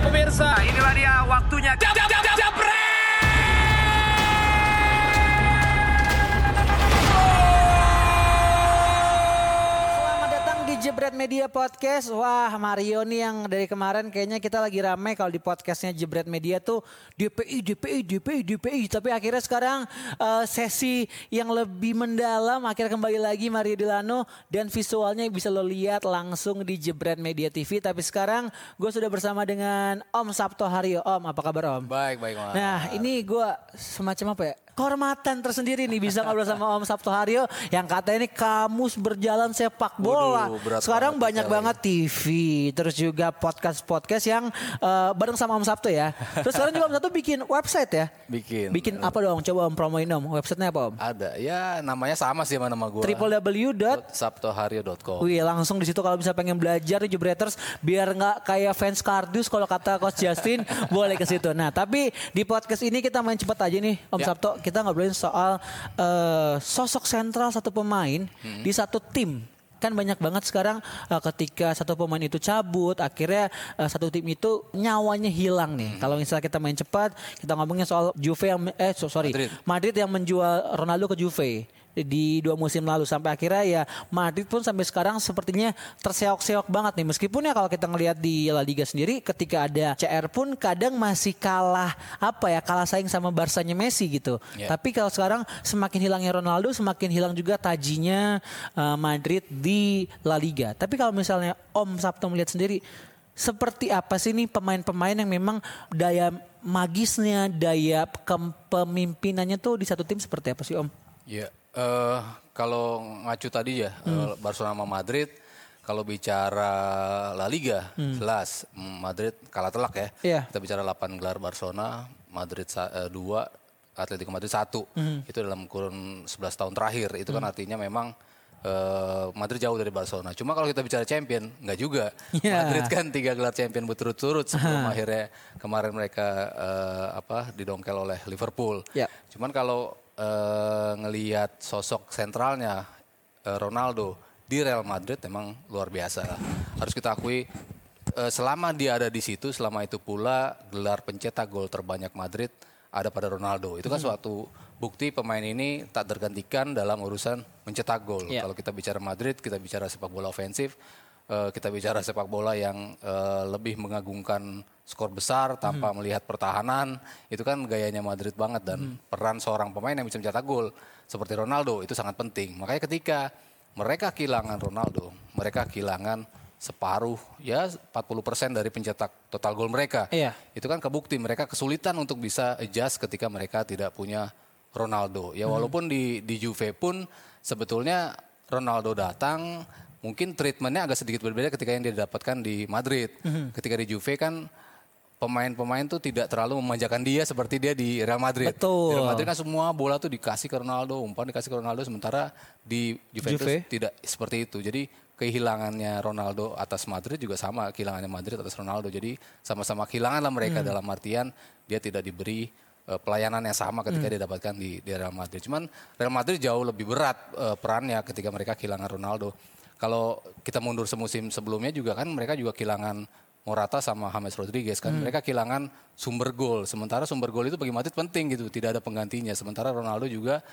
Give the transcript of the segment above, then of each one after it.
Pemirsa, inilah dia waktunya. Jab, jab, Jebret Media Podcast. Wah Mario nih yang dari kemarin kayaknya kita lagi rame kalau di podcastnya Jebret Media tuh DPI, DPI, DPI, DPI. Tapi akhirnya sekarang eh, sesi yang lebih mendalam akhirnya kembali lagi Mario Delano dan visualnya bisa lo lihat langsung di Jebret Media TV. Tapi sekarang gue sudah bersama dengan Om Sabto Haryo. Om apa kabar Om? Baik, baik, Mas. Nah ini gue semacam apa ya? Kehormatan tersendiri nih bisa ngobrol sama Om Sabto Haryo yang katanya ini kamus berjalan sepak bola. Waduh, Sekarang banyak banget TV, terus juga podcast-podcast yang eh, bareng sama Om Sabto ya. Terus sekarang juga Om Sabto bikin website ya. Bikin. Bikin apa dong? Coba Om promoin Om. Websitenya apa Om? Ada. Ya namanya sama sih sama nama gue. www. Sabtoharyo.com. Wih langsung di situ kalau bisa pengen belajar di Jebreters biar nggak kayak fans kardus kalau kata Coach Justin boleh ke situ. Nah tapi di podcast ini kita main cepat aja nih Om Ya. Sabto kita ngobrolin soal eh, sosok sentral satu pemain Hmm. di satu tim. Kan banyak banget sekarang eh, ketika satu pemain itu cabut akhirnya eh, satu tim itu nyawanya hilang nih. Hmm. Kalau misalnya kita main cepat kita ngomongin soal Juve yang eh so- sorry Madrid. Madrid yang menjual Ronaldo ke Juve di dua musim lalu sampai akhirnya ya Madrid pun sampai sekarang sepertinya terseok-seok banget nih meskipun ya kalau kita ngelihat di La Liga sendiri ketika ada CR pun kadang masih kalah apa ya kalah saing sama Barsanya Messi gitu Ya. tapi kalau sekarang semakin hilangnya Ronaldo semakin hilang juga tajinya eh, Madrid di La Liga tapi kalau misalnya Om Sabto melihat sendiri seperti apa sih nih pemain-pemain yang memang daya magisnya, daya kepemimpinannya tuh di satu tim seperti apa sih Om? Ya. Eh, kalau ngacu tadi ya eh, Barcelona sama Madrid. Kalau bicara La Liga, jelas mm, Madrid kalah telak ya. Iya. Kita bicara 8 gelar Barcelona, Madrid 2, Atletico Madrid 1. Itu dalam kurun 11 tahun terakhir. Itu kan artinya memang eh, Madrid jauh dari Barcelona. Cuma kalau kita bicara champion, nggak juga. Iya. Madrid kan tiga gelar champion berturut-turut sebelum akhirnya kemarin mereka eh, apa didongkel oleh Liverpool. Ya. Cuman kalau eh, ngelihat sosok sentralnya eh, Ronaldo di Real Madrid memang luar biasa. Harus kita akui eh, selama dia ada di situ, selama itu pula gelar pencetak gol terbanyak Madrid ada pada Ronaldo. Itu kan suatu bukti pemain ini tak tergantikan dalam urusan mencetak gol. Ya. Kalau kita bicara Madrid, kita bicara sepak bola ofensif, eh, kita bicara sepak bola yang eh, lebih mengagungkan skor besar tanpa melihat pertahanan, itu kan gayanya Madrid banget dan peran seorang pemain yang bisa mencetak gol seperti Ronaldo itu sangat penting. Makanya ketika mereka kehilangan Ronaldo, mereka kehilangan separuh ya 40% dari pencetak total gol mereka. Iya. Itu kan kebukti mereka kesulitan untuk bisa adjust ketika mereka tidak punya Ronaldo. Ya walaupun di di Juve pun sebetulnya Ronaldo datang mungkin treatmentnya agak sedikit berbeda ketika yang dia dapatkan di Madrid. Ketika di Juve kan pemain-pemain tuh tidak terlalu memanjakan dia seperti dia di Real Madrid. Betul. Di Real Madrid kan semua bola tuh dikasih ke Ronaldo, umpan dikasih ke Ronaldo sementara di Juventus Juve. tidak seperti itu. Jadi kehilangannya Ronaldo atas Madrid juga sama kehilangannya Madrid atas Ronaldo. Jadi sama-sama kehilangan lah mereka dalam artian dia tidak diberi eh, pelayanan yang sama ketika dia dapatkan di, di Real Madrid. Cuman Real Madrid jauh lebih berat eh, perannya ketika mereka kehilangan Ronaldo. Kalau kita mundur semusim sebelumnya juga kan mereka juga kehilangan Morata sama James Rodriguez kan mereka kehilangan sumber gol. Sementara sumber gol itu bagi Madrid penting gitu, tidak ada penggantinya. Sementara Ronaldo juga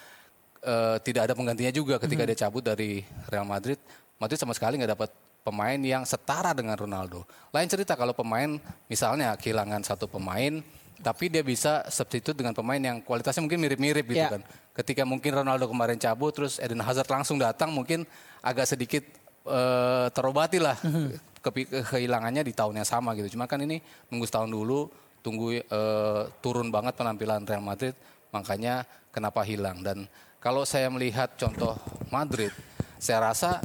eh, tidak ada penggantinya juga ketika dia cabut dari Real Madrid. Madrid sama sekali nggak dapat pemain yang setara dengan Ronaldo. Lain cerita kalau pemain misalnya kehilangan satu pemain, tapi dia bisa substitute dengan pemain yang kualitasnya mungkin mirip-mirip gitu Ya. kan. Ketika mungkin Ronaldo kemarin cabut, terus Eden Hazard langsung datang, mungkin agak sedikit eh, terobati lah kepi- kehilangannya di tahun yang sama gitu. Cuma kan ini nunggu setahun dulu, tunggu eh, turun banget penampilan Real Madrid, makanya kenapa hilang. Dan kalau saya melihat contoh Madrid, saya rasa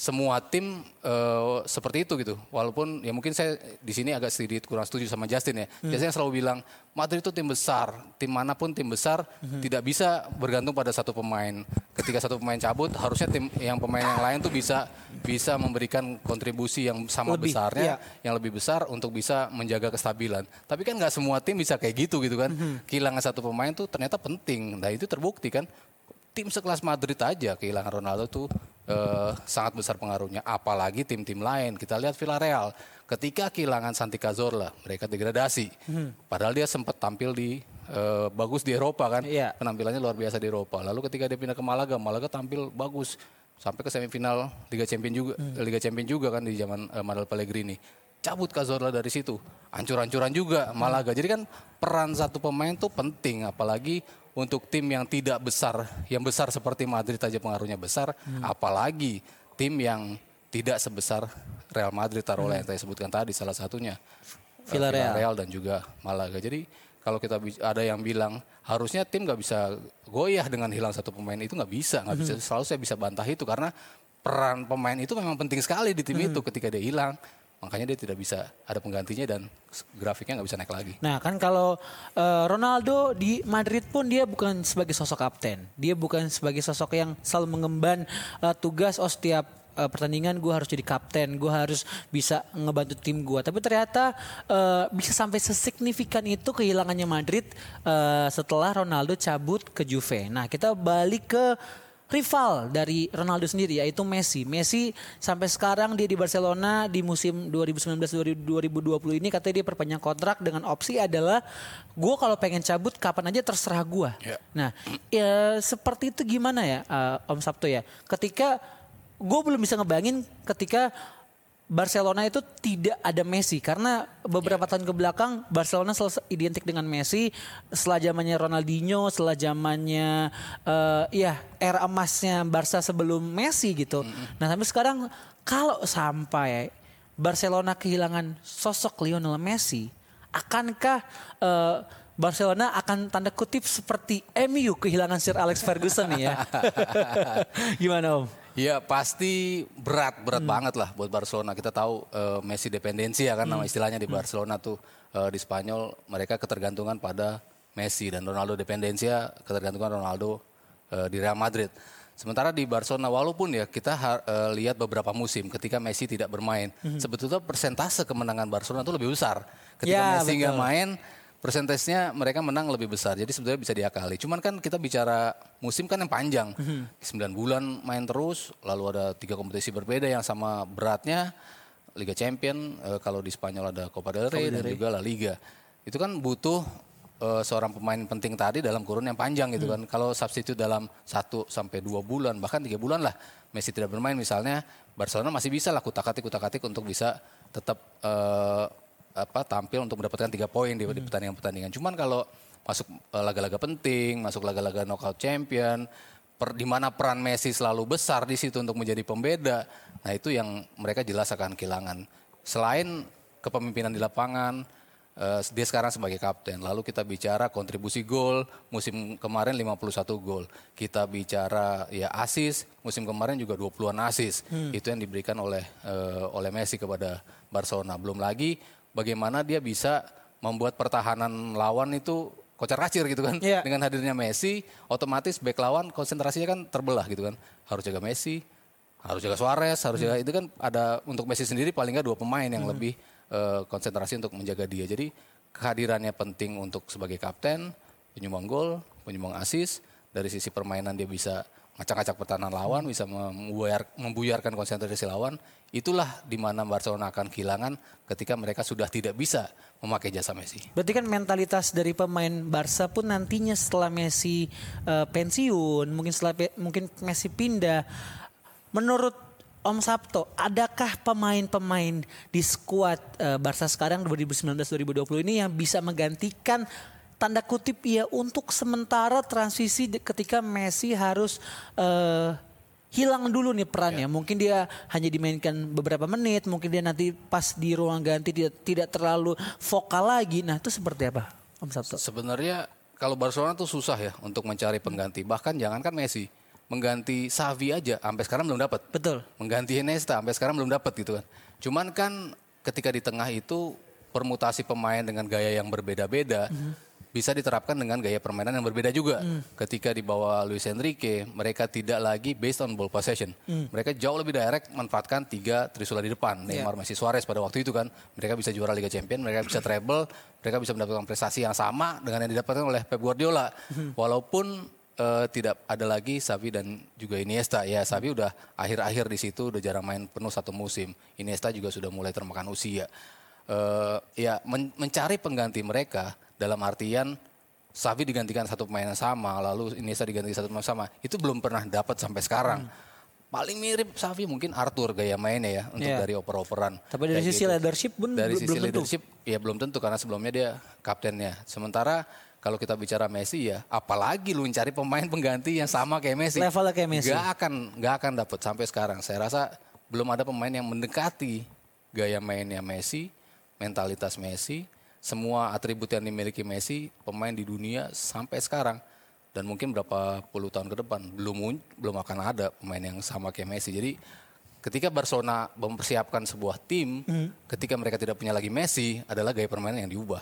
semua tim eh, seperti itu gitu. Walaupun ya mungkin saya di sini agak sedikit kurang setuju sama Justin ya. Biasanya selalu bilang Madrid itu tim besar, tim mana pun tim besar tidak bisa bergantung pada satu pemain. Ketika satu pemain cabut, harusnya tim yang pemain yang lain tuh bisa bisa memberikan kontribusi yang sama Lebih, besarnya, iya. yang lebih besar untuk bisa menjaga kestabilan. Tapi kan nggak semua tim bisa kayak gitu gitu kan. Kehilangan satu pemain tuh ternyata penting. Nah itu terbukti kan. Tim sekelas Madrid aja kehilangan Ronaldo tuh eh, sangat besar pengaruhnya. Apalagi tim-tim lain. Kita lihat Villarreal, ketika kehilangan Santi Cazorla, mereka degradasi. Padahal dia sempat tampil di eh, bagus di Eropa kan, Iya. penampilannya luar biasa di Eropa. Lalu ketika dia pindah ke Malaga, Malaga tampil bagus sampai ke semifinal Liga Champion juga, Liga Champion juga kan di zaman eh, Manuel Pellegrini. Cabut Cazorla dari situ, hancur-hancuran juga Malaga. Jadi kan peran satu pemain tuh penting, apalagi untuk tim yang tidak besar, yang besar seperti Madrid aja pengaruhnya besar, apalagi tim yang tidak sebesar Real Madrid taruhlah yang saya sebutkan tadi salah satunya eh, Villarreal. Villarreal dan juga Malaga. Jadi kalau kita ada yang bilang harusnya tim nggak bisa goyah dengan hilang satu pemain itu nggak bisa, nggak bisa. Selalu saya bisa bantah itu karena peran pemain itu memang penting sekali di tim itu ketika dia hilang. Makanya dia tidak bisa ada penggantinya dan grafiknya nggak bisa naik lagi. Nah kan kalau eh, Ronaldo di Madrid pun dia bukan sebagai sosok kapten. Dia bukan sebagai sosok yang selalu mengemban eh, tugas oh setiap eh, pertandingan gue harus jadi kapten, gue harus bisa ngebantu tim gue. Tapi ternyata eh, bisa sampai sesignifikan itu kehilangannya Madrid eh, setelah Ronaldo cabut ke Juve. Nah kita balik ke rival dari Ronaldo sendiri yaitu Messi. Messi sampai sekarang dia di Barcelona di musim 2019-2020 ini katanya dia perpanjang kontrak dengan opsi adalah gue kalau pengen cabut kapan aja terserah gue. Ya. Nah ya, seperti itu gimana ya eh, Om Sabto ya? Ketika gue belum bisa ngebayangin ketika Barcelona itu tidak ada Messi karena beberapa tahun ke belakang Barcelona selalu identik dengan Messi setelah zamannya Ronaldinho, setelah zamannya eh, ya era emasnya Barca sebelum Messi gitu. Nah, tapi sekarang kalau sampai Barcelona kehilangan sosok Lionel Messi, akankah eh, Barcelona akan tanda kutip seperti MU kehilangan Sir Alex Ferguson nih ya? Gimana Om? Ya pasti berat berat banget lah buat Barcelona. Kita tahu eh, Messi dependensi ya kan nama istilahnya di Barcelona tuh eh, di Spanyol mereka ketergantungan pada Messi dan Ronaldo dependensi ya ketergantungan Ronaldo eh, di Real Madrid. Sementara di Barcelona walaupun ya kita eh, lihat beberapa musim ketika Messi tidak bermain, sebetulnya persentase kemenangan Barcelona itu lebih besar. Ketika Ya, Messi nggak main persentasenya mereka menang lebih besar. Jadi sebenarnya bisa diakali. Cuman kan kita bicara musim kan yang panjang. 9 bulan main terus, lalu ada tiga kompetisi berbeda yang sama beratnya. Liga Champion, eh, kalau di Spanyol ada Copa del Rey dan juga La Liga. Itu kan butuh eh, seorang pemain penting tadi dalam kurun yang panjang gitu kan. Kalau substitute dalam 1 sampai 2 bulan, bahkan tiga bulan lah Messi tidak bermain misalnya, Barcelona masih bisa lah kutak-atik kutak-atik untuk bisa tetap eh, apa tampil untuk mendapatkan tiga poin di, di pertandingan-pertandingan. Cuman kalau masuk eh, laga-laga penting, masuk laga-laga knockout champion, per, di mana peran Messi selalu besar di situ untuk menjadi pembeda. Nah itu yang mereka jelas akan kehilangan. Selain kepemimpinan di lapangan, eh, dia sekarang sebagai kapten. Lalu kita bicara kontribusi gol, musim kemarin 51 gol. Kita bicara ya asis, musim kemarin juga 20-an asis. Itu yang diberikan oleh eh, oleh Messi kepada Barcelona. Belum lagi bagaimana dia bisa membuat pertahanan lawan itu kocar kacir gitu kan. Iya. Dengan hadirnya Messi, otomatis back lawan konsentrasinya kan terbelah gitu kan. Harus jaga Messi, harus jaga Suarez, harus jaga itu kan ada untuk Messi sendiri paling nggak dua pemain yang lebih eh, konsentrasi untuk menjaga dia. Jadi kehadirannya penting untuk sebagai kapten, penyumbang gol, penyumbang asis. Dari sisi permainan dia bisa ngacak-ngacak pertahanan lawan, bisa membuyar, membuyarkan konsentrasi lawan. Itulah di mana Barcelona akan kehilangan ketika mereka sudah tidak bisa memakai jasa Messi. Berarti kan mentalitas dari pemain Barca pun nantinya setelah Messi eh, pensiun, mungkin setelah mungkin Messi pindah. Menurut Om Sabto, adakah pemain-pemain di skuad eh, Barca sekarang 2019-2020 ini yang bisa menggantikan tanda kutip ya untuk sementara transisi ketika Messi harus eh, hilang dulu nih perannya. Mungkin dia hanya dimainkan beberapa menit, mungkin dia nanti pas di ruang ganti tidak tidak terlalu vokal lagi. Nah, itu seperti apa, Om Sabto? Sebenarnya kalau Barcelona tuh susah ya untuk mencari pengganti. Bahkan jangankan Messi, mengganti Xavi aja sampai sekarang belum dapat. Betul. Mengganti Iniesta sampai sekarang belum dapat gitu kan. Cuman kan ketika di tengah itu permutasi pemain dengan gaya yang berbeda-beda bisa diterapkan dengan gaya permainan yang berbeda juga. Ketika di bawah Luis Enrique, mereka tidak lagi based on ball possession. Mereka jauh lebih direct manfaatkan tiga trisula di depan. Neymar, Messi, Suarez pada waktu itu kan. Mereka bisa juara Liga Champions, mereka bisa treble, mereka bisa mendapatkan prestasi yang sama dengan yang didapatkan oleh Pep Guardiola. Walaupun eh, tidak ada lagi Xavi dan juga Iniesta. Ya Xavi udah akhir-akhir di situ udah jarang main penuh satu musim. Iniesta juga sudah mulai termakan usia. Eh, ya men- mencari pengganti mereka dalam artian Xavi digantikan satu pemain yang sama, lalu Iniesta digantikan satu pemain yang sama. Itu belum pernah dapat sampai sekarang. Paling mirip Xavi mungkin Arthur gaya mainnya ya untuk Iya. dari oper-operan. Tapi dari sisi gitu. leadership pun dari belum sisi tentu. leadership ya belum tentu karena sebelumnya dia kaptennya. Sementara kalau kita bicara Messi ya, apalagi lu cari pemain pengganti yang sama kayak Messi. Levelnya kayak Messi. Gak akan gak akan dapat sampai sekarang. Saya rasa belum ada pemain yang mendekati gaya mainnya Messi, mentalitas Messi, semua atribut yang dimiliki Messi, pemain di dunia sampai sekarang dan mungkin berapa puluh tahun ke depan belum belum akan ada pemain yang sama kayak Messi. Jadi ketika Barcelona mempersiapkan sebuah tim, ketika mereka tidak punya lagi Messi, adalah gaya permainan yang diubah.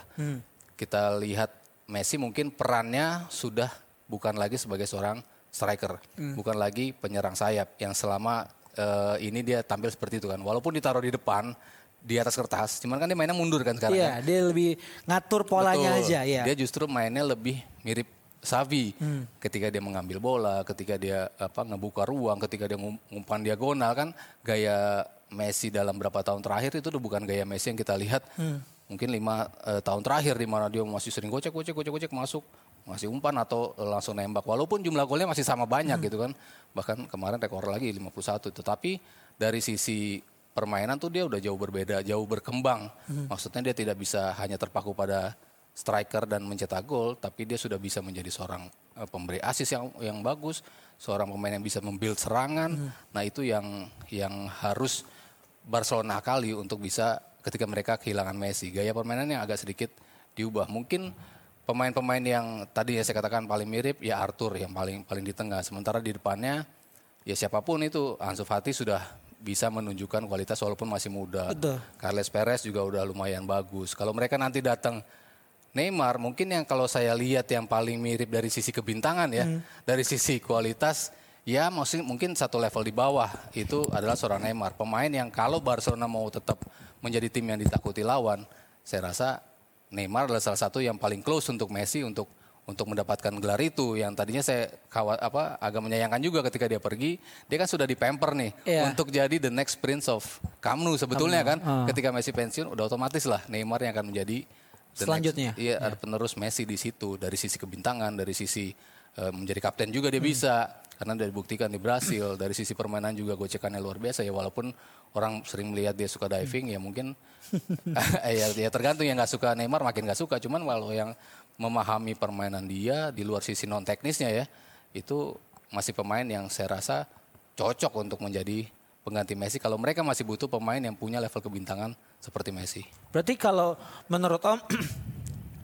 Kita lihat Messi mungkin perannya sudah bukan lagi sebagai seorang striker, bukan lagi penyerang sayap yang selama eh, ini dia tampil seperti itu kan. Walaupun ditaruh di depan di atas kertas, cuman kan dia mainnya mundur kan sekarang. Iya, kan? dia lebih ngatur polanya Betul. aja ya. Dia justru mainnya lebih mirip Savi Hmm. ketika dia mengambil bola, ketika dia apa ngebuka ruang, ketika dia ngum- ngumpan diagonal kan gaya Messi dalam berapa tahun terakhir itu udah bukan gaya Messi yang kita lihat Hmm. mungkin lima eh, tahun terakhir di mana dia masih sering gocek gocek gocek gocek masuk masih umpan atau eh, langsung nembak walaupun jumlah golnya masih sama banyak Hmm. gitu kan bahkan kemarin rekor lagi 51 tetapi dari sisi permainan tuh dia udah jauh berbeda jauh berkembang Hmm. maksudnya dia tidak bisa hanya terpaku pada striker dan mencetak gol tapi dia sudah bisa menjadi seorang eh, pemberi asis yang yang bagus seorang pemain yang bisa membuild serangan Hmm. nah itu yang yang harus Barcelona kali untuk bisa ketika mereka kehilangan Messi. Gaya permainan yang agak sedikit diubah. Mungkin pemain-pemain yang tadi ya saya katakan paling mirip ya Arthur yang paling paling di tengah. Sementara di depannya ya siapa pun itu Ansu Fati sudah bisa menunjukkan kualitas walaupun masih muda. Betul. Carles Perez juga udah lumayan bagus. Kalau mereka nanti datang Neymar mungkin yang kalau saya lihat yang paling mirip dari sisi kebintangan ya, dari sisi kualitas ya mungkin mungkin satu level di bawah itu adalah seorang Neymar, pemain yang kalau Barcelona mau tetap menjadi tim yang ditakuti lawan, saya rasa Neymar adalah salah satu yang paling close untuk Messi untuk untuk mendapatkan gelar itu. Yang tadinya saya kawat apa agak menyayangkan juga ketika dia pergi dia kan sudah dipamper nih Iya. untuk jadi the next prince of Camp Nou sebetulnya kan. Ketika Messi pensiun udah otomatis lah Neymar yang akan menjadi the Selanjutnya. next- iya. ada penerus Messi di situ. Dari sisi kebintangan dari sisi eh, menjadi kapten juga dia bisa karena udah dibuktikan di Brasil dari sisi permainan juga gocekannya luar biasa ya walaupun orang sering melihat dia suka diving ya mungkin ya, ya tergantung yang nggak suka Neymar makin nggak suka cuman kalau yang memahami permainan dia di luar sisi non teknisnya ya itu masih pemain yang saya rasa cocok untuk menjadi pengganti Messi kalau mereka masih butuh pemain yang punya level kebintangan seperti Messi. Berarti kalau menurut Om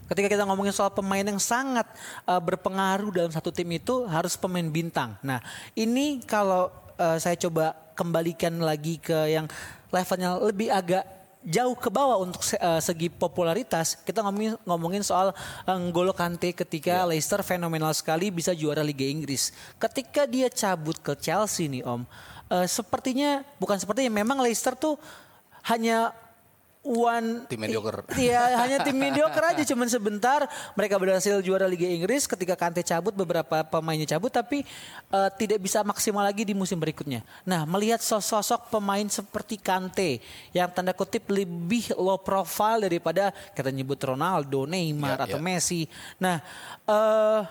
ketika kita ngomongin soal pemain yang sangat uh, berpengaruh dalam satu tim itu harus pemain bintang. Nah, ini kalau uh, saya coba kembalikan lagi ke yang levelnya lebih agak jauh ke bawah untuk se- uh, segi popularitas, kita ngomongin ngomongin soal N'Golo Kante ketika Leicester fenomenal sekali bisa juara Liga Inggris. Ketika dia cabut ke Chelsea nih Om, uh, sepertinya bukan sepertinya memang Leicester tuh hanya one Tim mediocre. Iya, hanya tim mediocre aja cuman sebentar mereka berhasil juara Liga Inggris ketika Kante cabut beberapa pemainnya cabut tapi eh, tidak bisa maksimal lagi di musim berikutnya. Nah, melihat sosok pemain seperti Kante yang tanda kutip lebih low profile daripada kita nyebut Ronaldo, Neymar Ya, atau ya. Messi. Nah, eh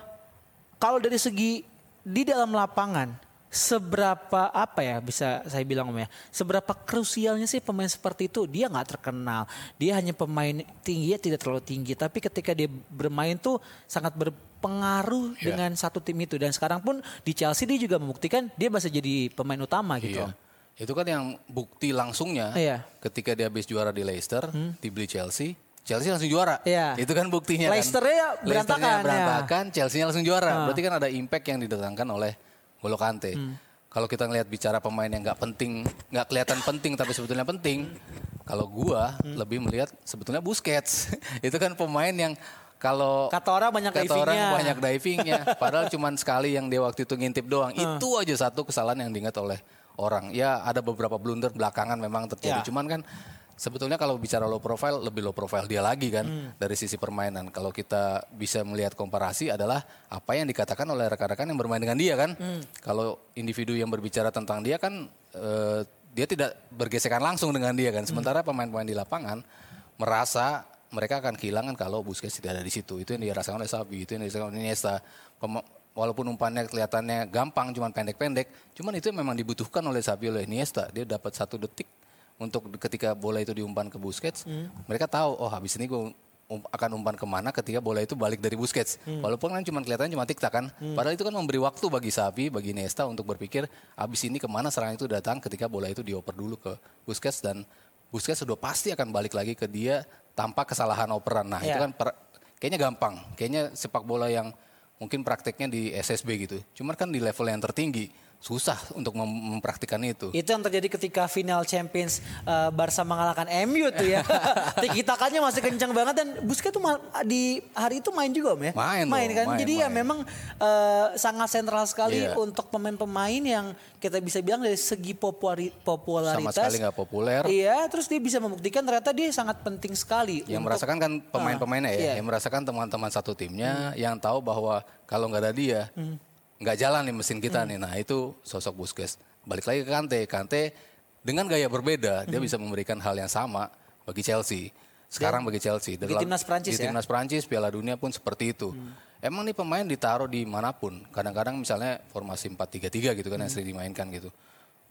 kalau dari segi di dalam lapangan seberapa apa ya bisa saya bilang om ya seberapa krusialnya sih pemain seperti itu dia nggak terkenal dia hanya pemain tinggi ya tidak terlalu tinggi tapi ketika dia bermain tuh sangat berpengaruh Iya. dengan satu tim itu dan sekarang pun di Chelsea dia juga membuktikan dia bisa jadi pemain utama gitu Iya. om Itu kan yang bukti langsungnya Iya. ketika dia habis juara di Leicester, dibeli Chelsea, Chelsea langsung juara. Iya. Itu kan buktinya kan. Leicester-nya berantakan, Leicester-nya ya. berantakan, Chelsea-nya langsung juara. Berarti kan ada impact yang didatangkan oleh Golo Kante. Hmm. Kalau kita ngelihat bicara pemain yang nggak penting, nggak kelihatan penting tapi sebetulnya penting, kalau gua Hmm. lebih melihat sebetulnya Busquets. itu kan pemain yang kalau Kata orang banyak kata orang divingnya. banyak divingnya, padahal cuma sekali yang dia waktu itu ngintip doang. Hmm. Itu aja satu kesalahan yang diingat oleh orang. Ya ada beberapa blunder belakangan memang terjadi. Ya. Cuman kan Sebetulnya kalau bicara low profile, lebih low profile dia lagi kan dari sisi permainan. Kalau kita bisa melihat komparasi adalah apa yang dikatakan oleh rekan-rekan yang bermain dengan dia kan. Kalau individu yang berbicara tentang dia kan eh, dia tidak bergesekan langsung dengan dia kan. Sementara pemain-pemain di lapangan merasa mereka akan kehilangan kalau Busquets tidak ada di situ. Itu yang dirasakan oleh Sabi, itu yang dirasakan oleh Iniesta. Pema- Walaupun umpannya kelihatannya gampang, cuman pendek-pendek, cuman itu memang dibutuhkan oleh Sabi oleh Iniesta. Dia dapat satu detik untuk ketika bola itu diumpan ke Busquets, mereka tahu oh habis ini gue um- akan umpan ke mana ketika bola itu balik dari Busquets. Walaupun kan cuma kelihatannya cuma tiktak kan, padahal itu kan memberi waktu bagi Sabi, bagi Iniesta untuk berpikir habis ini ke mana serangan itu datang ketika bola itu dioper dulu ke Busquets dan Busquets sudah pasti akan balik lagi ke dia tanpa kesalahan operan. Nah itu Ya. kan per- kayaknya gampang, kayaknya sepak bola yang mungkin prakteknya di SSB gitu. Cuman kan di level yang tertinggi susah untuk mem- mempraktikkan itu. Itu yang terjadi ketika final Champions eh, Barca mengalahkan MU tuh ya. Tiki-takanya masih kencang banget dan Busquets tuh di hari itu main juga Om ya. Main main dong, kan. main, Jadi ya main. memang eh, sangat sentral sekali Iya. untuk pemain-pemain yang kita bisa bilang dari segi populari- popularitas. Sama sekali nggak populer. Iya, terus dia bisa membuktikan ternyata dia sangat penting sekali. Yang untuk- merasakan kan pemain-pemainnya ya. Hmm. yang merasakan teman-teman satu timnya yang tahu bahwa kalau nggak ada dia nggak jalan nih mesin Hmm. kita nih. Nah itu sosok Busquets. Balik lagi ke Kante, Kante dengan gaya berbeda dia Hmm. bisa memberikan hal yang sama bagi Chelsea. Sekarang bagi Chelsea. di timnas Prancis di ya? timnas Prancis, Piala Dunia pun seperti itu. Emang nih pemain ditaruh di mana pun. Kadang-kadang misalnya formasi 4-3-3 gitu kan yang sering dimainkan gitu.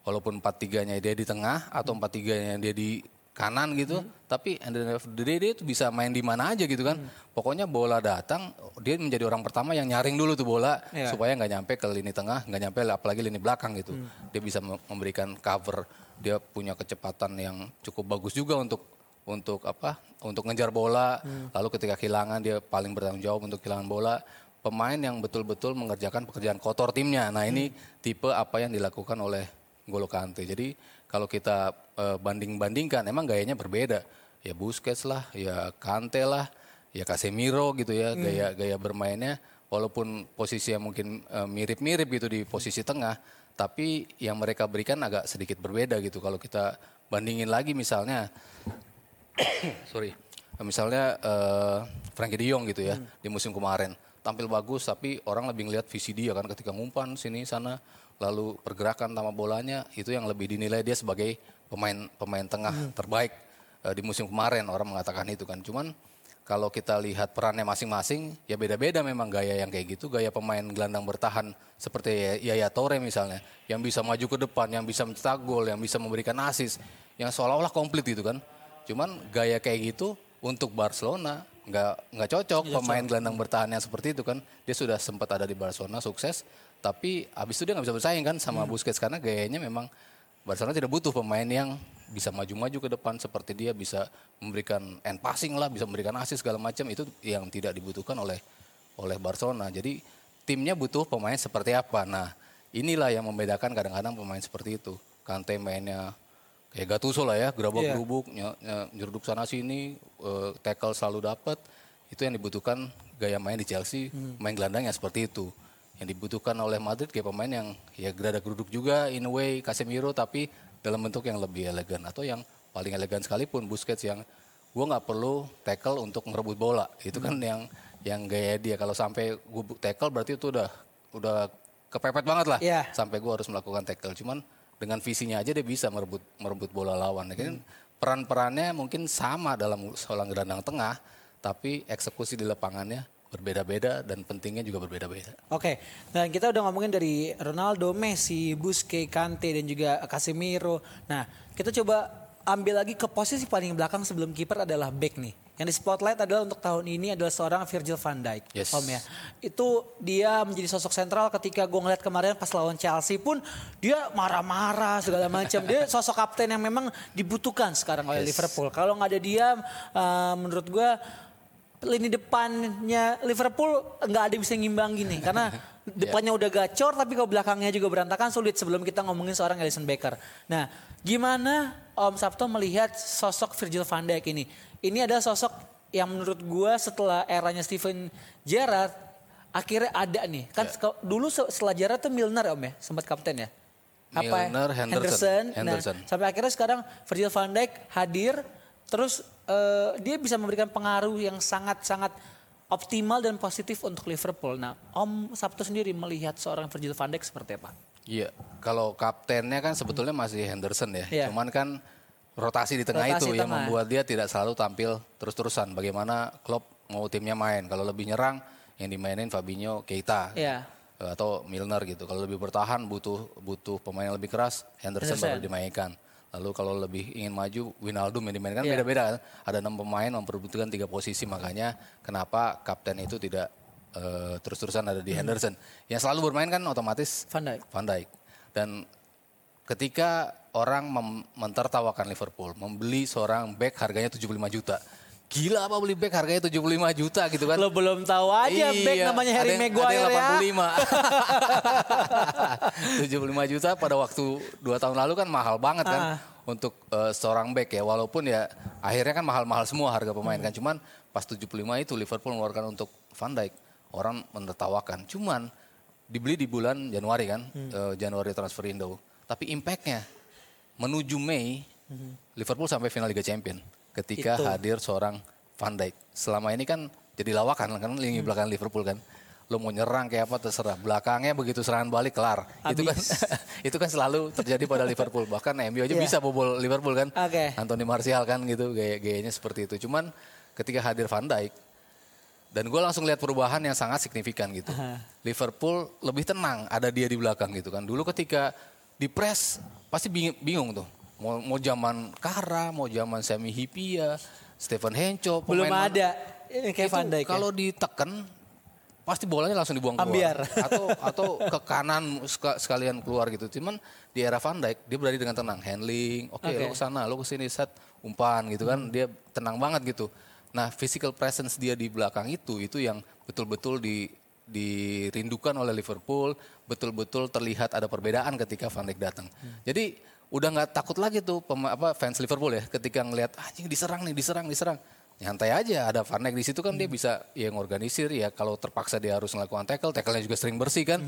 Walaupun 4-3-nya dia di tengah atau 4-3-nya dia di kanan gitu, tapi at the day dia tuh bisa main di mana aja gitu kan. Pokoknya bola datang, dia menjadi orang pertama yang nyaring dulu tuh bola Iya. supaya nggak nyampe ke lini tengah, nggak nyampe apalagi lini belakang gitu. Dia bisa mem- memberikan cover, dia punya kecepatan yang cukup bagus juga untuk untuk apa? Untuk ngejar bola. Lalu ketika kehilangan dia paling bertanggung jawab untuk kehilangan bola. Pemain yang betul-betul mengerjakan pekerjaan kotor timnya. Nah ini tipe apa yang dilakukan oleh Golo Kante. Jadi kalau kita eh, banding-bandingkan, emang gayanya berbeda. Ya Busquets lah, ya Kante lah, ya Casemiro gitu ya, gaya-gaya bermainnya. Walaupun posisinya mungkin eh, mirip-mirip gitu di posisi tengah, tapi yang mereka berikan agak sedikit berbeda gitu. Kalau kita bandingin lagi misalnya sorry misalnya eh Frankie De Jong gitu ya di musim kemarin tampil bagus tapi orang lebih ngelihat visi dia kan ketika ngumpan sini sana lalu pergerakan sama bolanya itu yang lebih dinilai dia sebagai pemain pemain tengah terbaik eh, di musim kemarin orang mengatakan itu kan. Cuman kalau kita lihat perannya masing-masing ya beda-beda memang gaya yang kayak gitu. Gaya pemain gelandang bertahan seperti Yaya Toure misalnya yang bisa maju ke depan yang bisa mencetak gol yang bisa memberikan assist yang seolah-olah komplit gitu kan. Cuman gaya kayak gitu untuk Barcelona nggak nggak cocok pemain gelandang bertahan yang seperti itu kan. Dia sudah sempat ada di Barcelona sukses, tapi abis itu dia nggak bisa bersaing kan sama Busquets karena gayanya memang Barcelona tidak butuh pemain yang bisa maju-maju ke depan seperti dia bisa memberikan end passing lah, bisa memberikan assist segala macam itu yang tidak dibutuhkan oleh oleh Barcelona. Jadi timnya butuh pemain seperti apa. Nah, inilah yang membedakan kadang-kadang pemain seperti itu. Kante mainnya kayak Gattuso lah ya, gerabak Iya. gerubuk, ny- ny- nyeruduk sana sini, eh, tackle selalu dapat. Itu yang dibutuhkan gaya main di Chelsea, main gelandang yang seperti itu. Yang dibutuhkan oleh Madrid kayak pemain yang ya gerada geruduk juga in a way Casemiro tapi dalam bentuk yang lebih elegan atau yang paling elegan sekalipun Busquets yang gue nggak perlu tackle untuk ngerebut bola. Itu kan yang yang gaya dia kalau sampai gue tackle berarti itu udah udah kepepet banget lah Iya. sampai gue harus melakukan tackle. Cuman dengan visinya aja dia bisa merebut merebut bola lawan. Ya kan peran-perannya mungkin sama dalam seorang gelandang tengah, tapi eksekusi di lapangannya berbeda-beda dan pentingnya juga berbeda-beda. Oke, dan kita udah ngomongin dari Ronaldo, Messi, Busquets, Kante dan juga Casemiro. Nah, kita coba ambil lagi ke posisi paling belakang sebelum kiper adalah back nih. Yang di spotlight adalah untuk tahun ini adalah seorang Virgil van Dijk, Yes. Om ya. Itu dia menjadi sosok sentral ketika gue ngeliat kemarin pas lawan Chelsea pun dia marah-marah segala macam. dia sosok kapten yang memang dibutuhkan sekarang oleh Yes. Liverpool. Kalau nggak ada dia, eh, menurut gue lini depannya Liverpool nggak ada yang bisa ngimbang gini karena depannya udah gacor tapi kalau belakangnya juga berantakan sulit sebelum kita ngomongin seorang Alisson Becker. Nah, gimana Om Sabto melihat sosok Virgil van Dijk ini? Ini adalah sosok yang menurut gua setelah eranya Steven Gerrard akhirnya ada nih. Kan se- dulu se- setelah Gerrard tuh Milner Om ya, sempat kapten ya. Milner, Henderson. Nah, Henderson. sampai akhirnya sekarang Virgil van Dijk hadir Terus eh, dia bisa memberikan pengaruh yang sangat-sangat optimal dan positif untuk Liverpool. Nah, Om Sabtu sendiri melihat seorang Virgil van Dijk seperti apa? Iya, kalau kaptennya kan sebetulnya masih Henderson ya. Iya. Cuman kan rotasi di tengah Rotasi itu yang tengah. membuat dia tidak selalu tampil terus-terusan. Bagaimana Klopp mau timnya main. Kalau lebih nyerang yang dimainin Fabinho, Keita Iya. atau Milner gitu. Kalau lebih bertahan butuh butuh pemain yang lebih keras, Henderson, Henderson. baru dimainkan. Lalu kalau lebih ingin maju, Wijnaldum yang dimainkan Iya. beda-beda kan. Ada enam pemain memperebutkan tiga posisi makanya kenapa kapten itu tidak eh, terus-terusan ada Hmm. di Henderson. Yang selalu bermain kan otomatis Van Dijk. Van Dijk. Dan ketika orang mentertawakan Liverpool, membeli seorang back harganya 75 juta. Gila apa beli back harganya 75 juta gitu kan? Lo belum tahu aja back Iya, namanya ada Harry yang- Maguire ada yang ya. 85. 75 juta pada waktu dua tahun lalu kan mahal banget kan Ah. untuk eh, seorang back ya. Walaupun ya akhirnya kan mahal-mahal semua harga pemain Hmm. kan. Cuman pas 75 itu Liverpool mengeluarkan untuk Van Dijk. Orang menertawakan. Cuman dibeli di bulan Januari kan. Hmm. eh, Januari transfer window. Tapi impactnya menuju Mei Liverpool sampai final Liga Champion ketika. Itu. hadir seorang Van Dijk. Selama ini kan jadi lawakan kan lini Hmm. belakang Liverpool kan. Lo mau nyerang kayak apa terserah. Belakangnya begitu serangan balik kelar. Itu kan itu kan selalu terjadi pada Liverpool. Bahkan MU aja Iya. bisa bobol Liverpool kan. Oke. Anthony Martial kan gitu gaya gayanya seperti itu. Cuman ketika hadir Van Dijk dan gue langsung lihat perubahan yang sangat signifikan gitu. Liverpool lebih tenang ada dia di belakang gitu kan. Dulu ketika di press pasti bingung, bingung tuh. Mau, mau zaman Kara, mau zaman Sami Hipia, Stephen Henco. Belum ada kayak Van Dijk. ya. kalau ditekan pasti bolanya langsung dibuang keluar Ambiar. atau atau ke kanan seka- sekalian keluar gitu cuman di era Van Dijk dia berada dengan tenang handling oke Oke. lo ke sana lo ke sini set umpan gitu kan dia tenang banget gitu nah physical presence dia di belakang itu itu yang betul-betul di dirindukan oleh Liverpool betul-betul terlihat ada perbedaan ketika Van Dijk datang jadi udah nggak takut lagi tuh pema- apa fans Liverpool ya ketika ngelihat anjing diserang nih diserang diserang. Nyantai aja ada Van Dijk di situ kan dia bisa ya ngorganisir ya kalau terpaksa dia harus melakukan tackle tackle-nya juga sering bersih kan.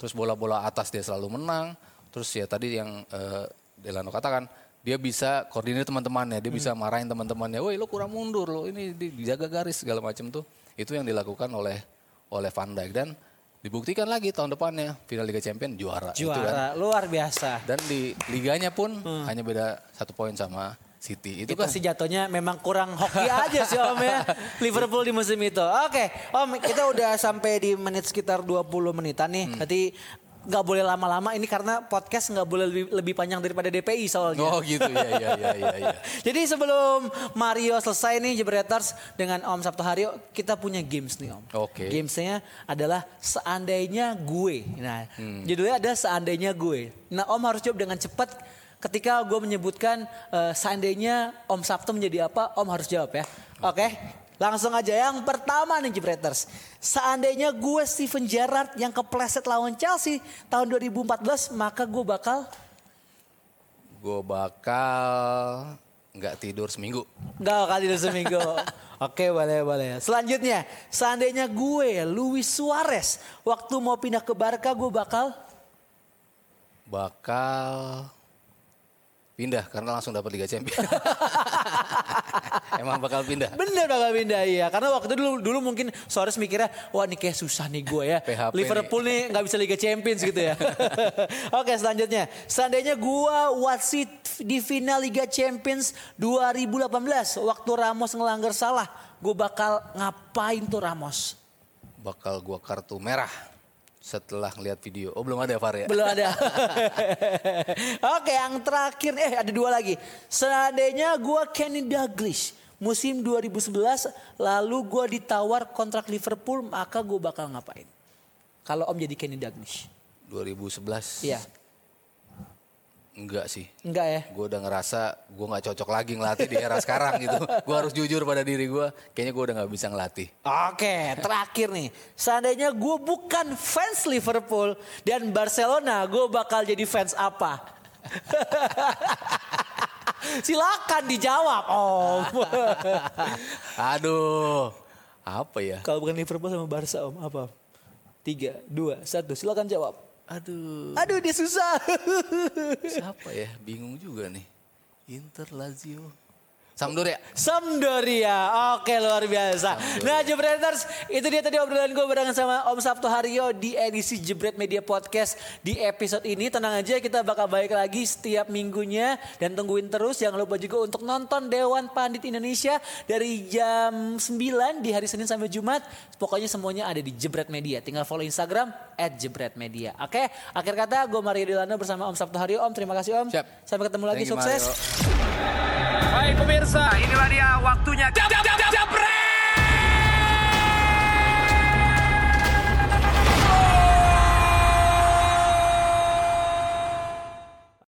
Terus bola-bola atas dia selalu menang. Terus ya tadi yang eh, Delano katakan dia bisa koordinir teman-temannya dia bisa marahin teman-temannya woi lo kurang mundur lo ini di- dijaga garis segala macam tuh. Itu yang dilakukan oleh oleh Van Dijk. Dan dibuktikan lagi tahun depannya final Liga Champion juara itu kan Juara luar biasa. dan di liganya pun hanya beda satu poin sama City itu Itu kan sih jatuhnya memang kurang hoki aja sih Om ya. Liverpool di musim itu. Oke, Om kita udah sampai di menit sekitar 20 menitan nih. Hmm. Nanti nggak boleh lama-lama ini karena podcast nggak boleh lebih, lebih panjang daripada DPI soalnya. oh gitu ya ya ya ya, ya. Jadi sebelum Mario selesai nih Jebreters dengan Om Sabtu Haryo, kita punya games nih Om. Oke. Gamesnya adalah seandainya gue. Nah, Hmm. judulnya ada seandainya gue. Nah, Om harus jawab dengan cepat. Ketika gue menyebutkan eh, seandainya Om Sabtu menjadi apa, Om harus jawab ya. Oke. Langsung aja yang pertama nih Jebreters. Seandainya gue Steven Gerrard yang kepleset lawan Chelsea tahun 2014, maka gue bakal gue bakal nggak tidur seminggu Enggak kali tidur seminggu. Oke boleh boleh. Selanjutnya, seandainya gue Luis Suarez waktu mau pindah ke Barca gue bakal bakal pindah karena langsung dapat Liga Champions emang bakal pindah bener bakal pindah iya. Karena waktu itu dulu dulu mungkin Suarez mikirnya wah ini kayak susah nih gue ya. PHP Liverpool nih nggak bisa Liga Champions gitu ya. Oke selanjutnya, seandainya gue wasit di final Liga Champions 2018 waktu Ramos ngelanggar salah, gue bakal ngapain tuh Ramos? bakal gua kartu merah setelah ngeliat video oh belum ada VAR ya Belum ada. Oke, yang terakhir eh ada dua lagi. Seandainya gua Kenny Dalglish musim 2011 lalu gua ditawar kontrak Liverpool, maka gua bakal ngapain? Kalau Om jadi Kenny Dalglish. 2011 Iya. Enggak sih Enggak ya? gue udah ngerasa gue nggak cocok lagi ngelatih di era sekarang gitu gue harus jujur pada diri gue kayaknya gue udah nggak bisa ngelatih Oke, terakhir nih. Seandainya gue bukan fans Liverpool dan Barcelona, gue bakal jadi fans apa? Silakan dijawab, Om. aduh apa ya Kalau bukan Liverpool sama Barca om apa? Tiga, dua, satu. Silakan jawab. Aduh. Aduh dia susah. siapa ya? Bingung juga nih. Inter Lazio Sampdoria. Sampdoria. Oke luar biasa. Nah Jebreters itu dia tadi obrolan gue barengan sama Om Sabtu Haryo di edisi Jebret Media Podcast di episode ini. Tenang aja kita bakal balik lagi setiap minggunya dan tungguin terus. Jangan lupa juga untuk nonton Dewan Pandit Indonesia dari jam 9 di hari Senin sampai Jumat. Pokoknya semuanya ada di Jebret Media. Tinggal follow Instagram at Jebret Media. Oke akhir kata gue Mario Dilano bersama Om Sabtu Haryo. Om terima kasih Om. Siap. Sampai ketemu lagi Thank you, sukses. Mario biasa. Nah, inilah dia waktunya. Jab, jab, jab, jab, jab,